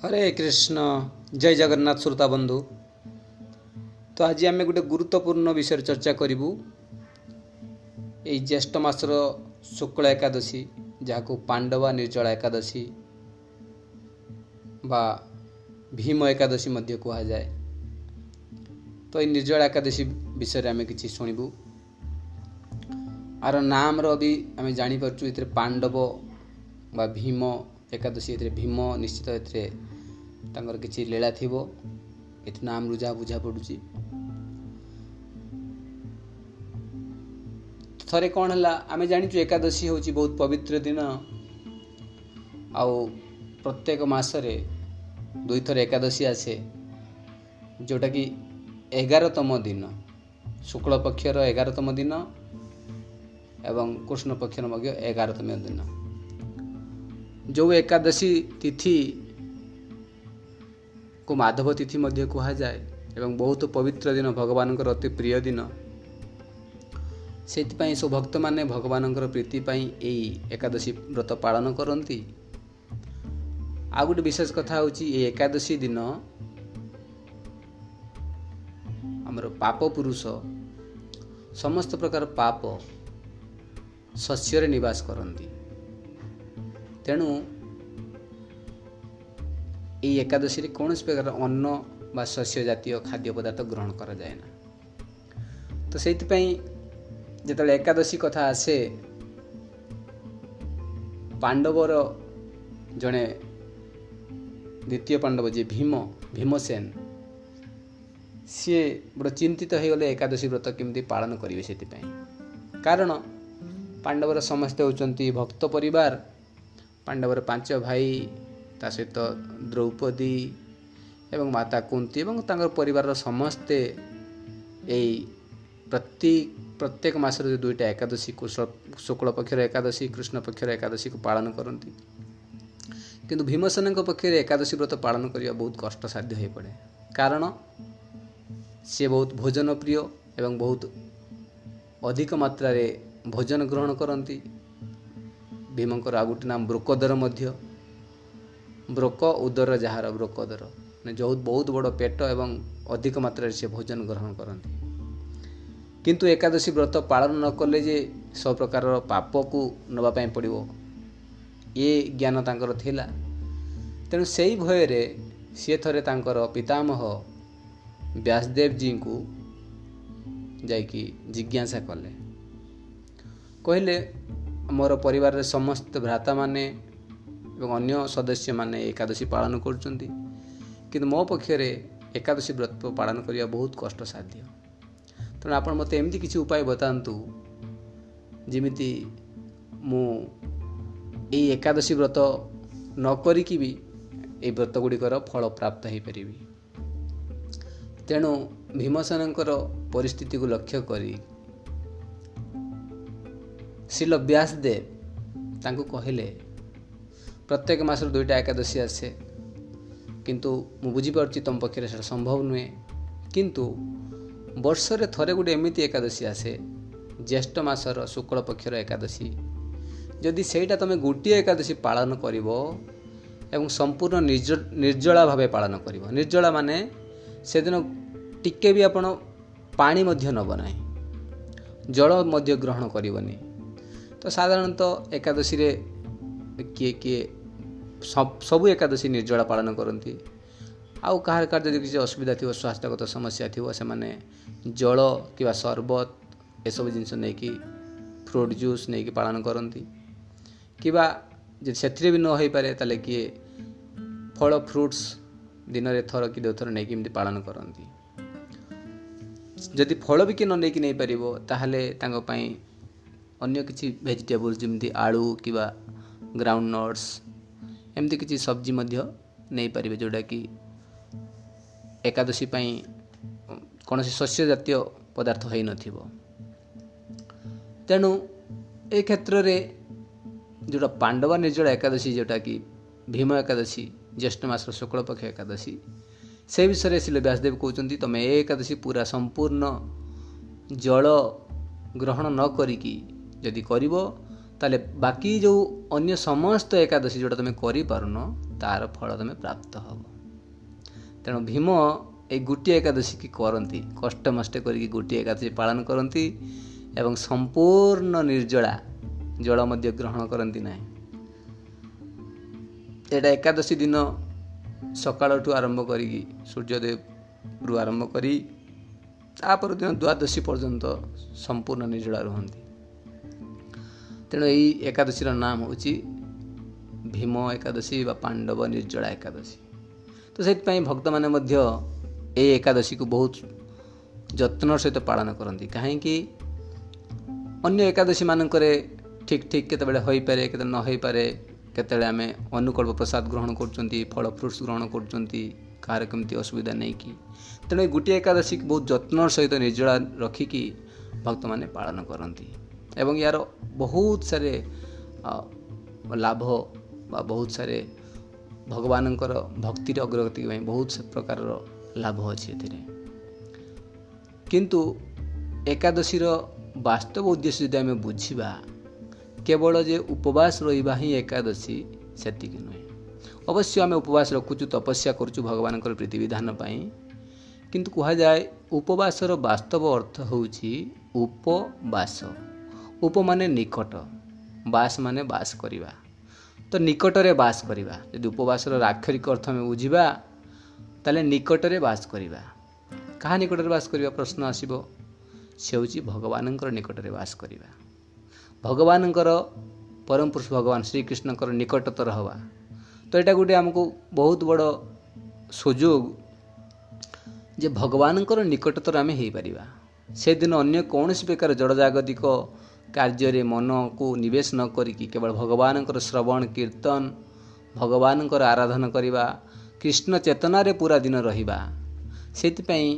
ହରେ କୃଷ୍ଣ ଜୟ ଜଗନ୍ନାଥ ଶ୍ରୋତା ବନ୍ଧୁ ତ ଆଜି ଆମେ ଗୋଟେ ଗୁରୁତ୍ୱପୂର୍ଣ୍ଣ ବିଷୟରେ ଚର୍ଚ୍ଚା କରିବୁ ଏଇ ଜ୍ୟେଷ୍ଠ ମାସର ଶୁକ୍ଳ ଏକାଦଶୀ ଯାହାକୁ ପାଣ୍ଡବା ନିର୍ଜଳା ଏକାଦଶୀ ବା ଭୀମ ଏକାଦଶୀ ମଧ୍ୟ କୁହାଯାଏ ତ ଏଇ ନିର୍ଜଳା ଏକାଦଶୀ ବିଷୟରେ ଆମେ କିଛି ଶୁଣିବୁ ଆର ନାମର ବି ଆମେ ଜାଣିପାରୁଛୁ ଏଥିରେ ପାଣ୍ଡବ ବା ଭୀମ ଏକାଦଶୀ ଏଥିରେ ଭୀମ ନିଶ୍ଚିତ ଏଥିରେ ତାଙ୍କର କିଛି ଲୀଳା ଥିବ ଏଥି ନାମରୁ ଯାହା ବୁଝା ପଡ଼ୁଛି। ଥରେ କ'ଣ ହେଲା ଆମେ ଜାଣିଛୁ ଏକାଦଶୀ ହେଉଛି ବହୁତ ପବିତ୍ର ଦିନ। ଆଉ ପ୍ରତ୍ୟେକ ମାସରେ ଦୁଇଥର ଏକାଦଶୀ ଆସେ ଯେଉଁଟାକି ଏଗାରତମ ଦିନ। ଶୁକ୍ଳ ପକ୍ଷର ଏଗାରତମ ଦିନ ଏବଂ କୃଷ୍ଣ ପକ୍ଷର ମଧ୍ୟ ଏଗାରତମ ଦିନ। ଯେଉଁ ଏକାଦଶୀ ତିଥିକୁ ମାଧବ ତିଥି ମଧ୍ୟ କୁହାଯାଏ ଏବଂ ବହୁତ ପବିତ୍ର ଦିନ ଭଗବାନଙ୍କର ଅତି ପ୍ରିୟ ଦିନ। ସେଥିପାଇଁ ସବୁ ଭକ୍ତମାନେ ଭଗବାନଙ୍କର ପ୍ରୀତି ପାଇଁ ଏଇ ଏକାଦଶୀ ବ୍ରତ ପାଳନ କରନ୍ତି। ଆଉ ଗୋଟେ ବିଶେଷ କଥା ହେଉଛି ଏଇ ଏକାଦଶୀ ଦିନ ଆମର ପାପ ପୁରୁଷ ସମସ୍ତ ପ୍ରକାର ପାପ ଶସ୍ୟରେ ନିବାସ କରନ୍ତି। ତେଣୁ ଏହି ଏକାଦଶୀରେ କୌଣସି ପ୍ରକାର ଅନ୍ନ ବା ଶସ୍ୟ ଜାତୀୟ ଖାଦ୍ୟ ପଦାର୍ଥ ଗ୍ରହଣ କରାଯାଏ ନା। ତ ସେଇଥିପାଇଁ ଯେତେବେଳେ ଏକାଦଶୀ କଥା ଆସେ ପାଣ୍ଡବର ଜଣେ ଦ୍ୱିତୀୟ ପାଣ୍ଡବ ଯିଏ ଭୀମ ଭୀମସେନ ସିଏ ବଡ଼ ଚିନ୍ତିତ ହୋଇଗଲେ ଏକାଦଶୀ ବ୍ରତ କେମିତି ପାଳନ କରିବେ ସେଥିପାଇଁ। କାରଣ ପାଣ୍ଡବର ସମସ୍ତେ ହେଉଛନ୍ତି ଭକ୍ତ ପରିବାର ପାଣ୍ଡବର ପାଞ୍ଚ ଭାଇ ତା ସହିତ ଦ୍ରୌପଦୀ ଏବଂ ମାତା କୁନ୍ତୀ ଏବଂ ତାଙ୍କର ପରିବାରର ସମସ୍ତେ ଏଇ ପ୍ରତି ପ୍ରତ୍ୟେକ ମାସରେ ଯେଉଁ ଦୁଇଟା ଏକାଦଶୀ ଶୁକ୍ଳ ପକ୍ଷର ଏକାଦଶୀ କୃଷ୍ଣ ପକ୍ଷର ଏକାଦଶୀକୁ ପାଳନ କରନ୍ତି। କିନ୍ତୁ ଭୀମସେନଙ୍କ ପକ୍ଷରେ ଏକାଦଶୀ ବ୍ରତ ପାଳନ କରିବା ବହୁତ କଷ୍ଟସାଧ୍ୟ ହୋଇପଡ଼େ। କାରଣ ସିଏ ବହୁତ ଭୋଜନ ପ୍ରିୟ ଏବଂ ବହୁତ ଅଧିକ ମାତ୍ରାରେ ଭୋଜନ ଗ୍ରହଣ କରନ୍ତି। ଭୀମଙ୍କର ଆଉ ଗୋଟେ ନାମ ବ୍ରୋକଦର ମଧ୍ୟ। ବ୍ରୋକ ଉଦର ଯାହାର ବ୍ରୋକଦର ମାନେ ଯେଉଁ ବହୁତ ବଡ଼ ପେଟ ଏବଂ ଅଧିକ ମାତ୍ରାରେ ସେ ଭୋଜନ ଗ୍ରହଣ କରନ୍ତି। କିନ୍ତୁ ଏକାଦଶୀ ବ୍ରତ ପାଳନ ନ କଲେ ଯେ ସବୁ ପ୍ରକାରର ପାପକୁ ନେବା ପାଇଁ ପଡ଼ିବ। ଏ ଜ୍ଞାନ ତାଙ୍କର ଥିଲା। ତେଣୁ ସେଇ ଭୟରେ ସିଏ ଥରେ ତାଙ୍କର ପିତାମହ ବ୍ୟାସଦେବଜୀଙ୍କୁ ଯାଇକି ଜିଜ୍ଞାସା କଲେ। କହିଲେ ମୋର ପରିବାରରେ ସମସ୍ତ ଭ୍ରାତାମାନେ ଏବଂ ଅନ୍ୟ ସଦସ୍ୟମାନେ ଏକାଦଶୀ ପାଳନ କରୁଛନ୍ତି କିନ୍ତୁ ମୋ ପକ୍ଷରେ ଏକାଦଶୀ ବ୍ରତ ପାଳନ କରିବା ବହୁତ କଷ୍ଟସାଧ୍ୟ। ତେଣୁ ଆପଣ ମୋତେ ଏମିତି କିଛି ଉପାୟ ବତାନ୍ତୁ ଯେମିତି ମୁଁ ଏଇ ଏକାଦଶୀ ବ୍ରତ ନ କରିକି ବି ଏଇ ବ୍ରତ ଗୁଡ଼ିକର ଫଳ ପ୍ରାପ୍ତ ହୋଇପାରିବି। ତେଣୁ ଭୀମସେନଙ୍କର ପରିସ୍ଥିତିକୁ ଲକ୍ଷ୍ୟ କରି ଶିଲ ବ୍ୟାସଦେବ ତାଙ୍କୁ କହିଲେ ପ୍ରତ୍ୟେକ ମାସରେ ଦୁଇଟା ଏକାଦଶୀ ଆସେ କିନ୍ତୁ ମୁଁ ବୁଝିପାରୁଛି ତୁମ ପକ୍ଷରେ ସେଇଟା ସମ୍ଭବ ନୁହେଁ କିନ୍ତୁ ବର୍ଷରେ ଥରେ ଗୋଟେ ଏମିତି ଏକାଦଶୀ ଆସେ ଜ୍ୟେଷ୍ଠ ମାସର ଶୁକ୍ଳ ପକ୍ଷର ଏକାଦଶୀ ଯଦି ସେଇଟା ତୁମେ ଗୋଟିଏ ଏକାଦଶୀ ପାଳନ କରିବ ଏବଂ ସମ୍ପୂର୍ଣ୍ଣ ନିର୍ଜଳା ଭାବେ ପାଳନ କରିବ ନିର୍ଜଳା ମାନେ ସେଦିନ ଟିକେ ବି ଆପଣ ପାଣି ମଧ୍ୟ ନେବ ନାହିଁ। ଜଳ ମଧ୍ୟ ଗ୍ରହଣ କରିବନି। ତ ସାଧାରଣତଃ ଏକାଦଶୀରେ କିଏ କିଏ ସବୁ ଏକାଦଶୀ ନିର୍ଜଳା ପାଳନ କରନ୍ତି। ଆଉ କାହାର କାହାର ଯଦି କିଛି ଅସୁବିଧା ଥିବ ସ୍ୱାସ୍ଥ୍ୟଗତ ସମସ୍ୟା ଥିବ ସେମାନେ ଜଳ କିମ୍ବା ସରବତ ଏସବୁ ଜିନିଷ ନେଇକି ଫ୍ରୁଟ୍ ଜୁସ୍ ନେଇକି ପାଳନ କରନ୍ତି। କିମ୍ବା ଯଦି ସେଥିରେ ବି ନ ହୋଇପାରେ ତାହେଲେ କିଏ ଫଳ ଫ୍ରୁଟ୍ସ ଦିନରେ ଥର କି ଦୁଇଥର ନେଇକି ଏମିତି ପାଳନ କରନ୍ତି। ଯଦି ଫଳ ବି କିଏ ନ ନେଇକି ନେଇପାରିବ ତାହେଲେ ତାଙ୍କ ପାଇଁ ଅନ୍ୟ କିଛି ଭେଜିଟେବୁଲ୍ସ ଯେମିତି ଆଳୁ କିମ୍ବା ଗ୍ରାଉଣ୍ଡ ନଟ୍ସ ଏମିତି କିଛି ସବଜି ମଧ୍ୟ ନେଇପାରିବେ ଯେଉଁଟାକି ଏକାଦଶୀ ପାଇଁ କୌଣସି ଶସ୍ୟ ଜାତୀୟ ପଦାର୍ଥ ହୋଇନଥିବ। ତେଣୁ ଏ କ୍ଷେତ୍ରରେ ଯେଉଁଟା ପାଣ୍ଡବା ନିର୍ଜଳ ଏକାଦଶୀ ଯେଉଁଟାକି ଭୀମ ଏକାଦଶୀ ଜ୍ୟେଷ୍ଠ ମାସର ଶୁକ୍ଳପକ୍ଷ ଏକାଦଶୀ ସେ ବିଷୟରେ ଶିଳ ବ୍ୟାସଦେବ କହୁଛନ୍ତି ତୁମେ ଏ ଏକାଦଶୀ ପୁରା ସମ୍ପୂର୍ଣ୍ଣ ଜଳ ଗ୍ରହଣ ନ କରିକି ଯଦି କରିବ ତାହେଲେ ବାକି ଯେଉଁ ଅନ୍ୟ ସମସ୍ତ ଏକାଦଶୀ ଯେଉଁଟା ତୁମେ କରିପାରୁନ ତାର ଫଳ ତମେ ପ୍ରାପ୍ତ ହେବ। ତେଣୁ ଭୀମ ଏଇ ଗୋଟିଏ ଏକାଦଶୀକି କରନ୍ତି କଷ୍ଟମଷ୍ଟେ କରିକି ଗୋଟିଏ ଏକାଦଶୀ ପାଳନ କରନ୍ତି ଏବଂ ସମ୍ପୂର୍ଣ୍ଣ ନିର୍ଜଳା ଜଳ ମଧ୍ୟ ଗ୍ରହଣ କରନ୍ତି ନାହିଁ। ଏଇଟା ଏକାଦଶୀ ଦିନ ସକାଳଠୁ ଆରମ୍ଭ କରିକି ସୂର୍ଯ୍ୟଦେବରୁ ଆରମ୍ଭ କରି ତାପର ଦିନ ଦ୍ୱାଦଶୀ ପର୍ଯ୍ୟନ୍ତ ସମ୍ପୂର୍ଣ୍ଣ ନିର୍ଜଳା ରୁହନ୍ତି। ତେଣୁ ଏହି ଏକାଦଶୀର ନାମ ହେଉଛି ଭୀମ ଏକାଦଶୀ ବା ପାଣ୍ଡବ ନିର୍ଜଳା ଏକାଦଶୀ। ତ ସେଥିପାଇଁ ଭକ୍ତମାନେ ମଧ୍ୟ ଏହି ଏକାଦଶୀକୁ ବହୁତ ଯତ୍ନର ସହିତ ପାଳନ କରନ୍ତି। କାହିଁକି? ଅନ୍ୟ ଏକାଦଶୀମାନଙ୍କରେ ଠିକ୍ ଠିକ୍ କେତେବେଳେ ହୋଇପାରେ କେତେବେଳେ ନ ହୋଇପାରେ କେତେବେଳେ ଆମେ ଅନୁକଳ୍ପ ପ୍ରସାଦ ଗ୍ରହଣ କରୁଛନ୍ତି ଫଳ ଫ୍ରୁଟ୍ସ ଗ୍ରହଣ କରୁଛନ୍ତି କାହାର କେମିତି ଅସୁବିଧା ନେଇକି ତେଣୁ ଗୋଟିଏ ଏକାଦଶୀକୁ ବହୁତ ଯତ୍ନର ସହିତ ନିର୍ଜଳା ରଖିକି ଭକ୍ତମାନେ ପାଳନ କରନ୍ତି। ଏବଂ ଏହାର ବହୁତ ସାରେ ଲାଭ ବା ବହୁତ ସାରେ ଭଗବାନଙ୍କର ଭକ୍ତିର ଅଗ୍ରଗତି ପାଇଁ ବହୁତ ପ୍ରକାରର ଲାଭ ଅଛି ଏଥିରେ କିନ୍ତୁ ଏକାଦଶୀର ବାସ୍ତବ ଉଦ୍ଦେଶ୍ୟ ଯଦି ଆମେ ବୁଝିବା କେବଳ ଯେ ଉପବାସ ରହିବା ହିଁ ଏକାଦଶୀ ସେତିକି ନୁହେଁ ଅବଶ୍ୟ ଆମେ ଉପବାସ ରଖୁଛୁ ତପସ୍ୟା କରୁଛୁ ଭଗବାନଙ୍କର ପ୍ରୀତିବିଧାନ ପାଇଁ। କିନ୍ତୁ କୁହାଯାଏ ଉପବାସର ବାସ୍ତବ ଅର୍ଥ ହେଉଛି ଉପବାସ ଉପ ମାନେ ନିକଟ ବାସ ମାନେ ବାସ କରିବା। ତ ନିକଟରେ ବାସ କରିବା। ଯଦି ଉପବାସର ଆକ୍ଷରିକ ଅର୍ଥ ଆମେ ବୁଝିବା ତାହେଲେ ନିକଟରେ ବାସ କରିବା। କାହା ନିକଟରେ ବାସ କରିବା? ପ୍ରଶ୍ନ ଆସିବ। ସେ ହେଉଛି ଭଗବାନଙ୍କର ନିକଟରେ ବାସ କରିବା। ଭଗବାନଙ୍କର ପରମ ପୁରୁଷ ଭଗବାନ ଶ୍ରୀକୃଷ୍ଣଙ୍କର ନିକଟତର ହେବା। ତ ଏଇଟା ଗୋଟେ ଆମକୁ ବହୁତ ବଡ଼ ସୁଯୋଗ ଯେ ଭଗବାନଙ୍କର ନିକଟତର ଆମେ ହେଇପାରିବା। ସେଦିନ ଅନ୍ୟ କୌଣସି ପ୍ରକାର ଜଡ଼ଜାଗତିକ କାର୍ଯ୍ୟରେ ମନକୁ ନିବେଶ ନ କରିକି କେବଳ ଭଗବାନଙ୍କର ଶ୍ରବଣ କୀର୍ତ୍ତନ ଭଗବାନଙ୍କର ଆରାଧନା କରିବା କୃଷ୍ଣ ଚେତନାରେ ପୁରା ଦିନ ରହିବା ସେଥିପାଇଁ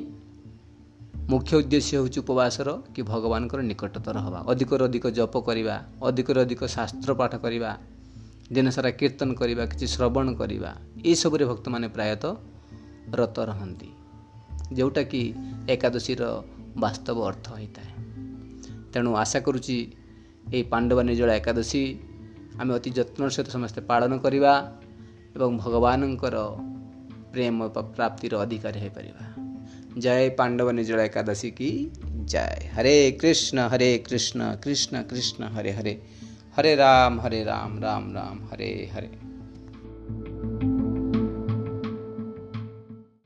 ମୁଖ୍ୟ ଉଦ୍ଦେଶ୍ୟ ହେଉଛି ଉପବାସର କି ଭଗବାନଙ୍କର ନିକଟତର ହେବା। ଅଧିକରୁ ଅଧିକ ଜପ କରିବା ଅଧିକରୁ ଅଧିକ ଶାସ୍ତ୍ର ପାଠ କରିବା ଦିନସାରା କୀର୍ତ୍ତନ କରିବା କିଛି ଶ୍ରବଣ କରିବା ଏସବୁରେ ଭକ୍ତମାନେ ପ୍ରାୟତଃ ରତ ରହନ୍ତି ଯେଉଁଟାକି ଏକାଦଶୀର ବାସ୍ତବ ଅର୍ଥ ହୋଇଥାଏ। ତେଣୁ ଆଶା କରୁଛି ଏହି ପାଣ୍ଡବ ନିଜଳ ଏକାଦଶୀ ଆମେ ଅତି ଯତ୍ନର ସହିତ ସମସ୍ତେ ପାଳନ କରିବା ଏବଂ ଭଗବାନଙ୍କର ପ୍ରେମ ପ୍ରାପ୍ତିର ଅଧିକାରୀ ହୋଇପାରିବା। ଜୟ ପାଣ୍ଡବ ନିଜଳ ଏକାଦଶୀ କି ଜୟ। ହରେ କୃଷ୍ଣ ହରେ କୃଷ୍ଣ କୃଷ୍ଣ କୃଷ୍ଣ ହରେ ହରେ। ହରେ ରାମ ହରେ ରାମ ରାମ ରାମ ହରେ ହରେ।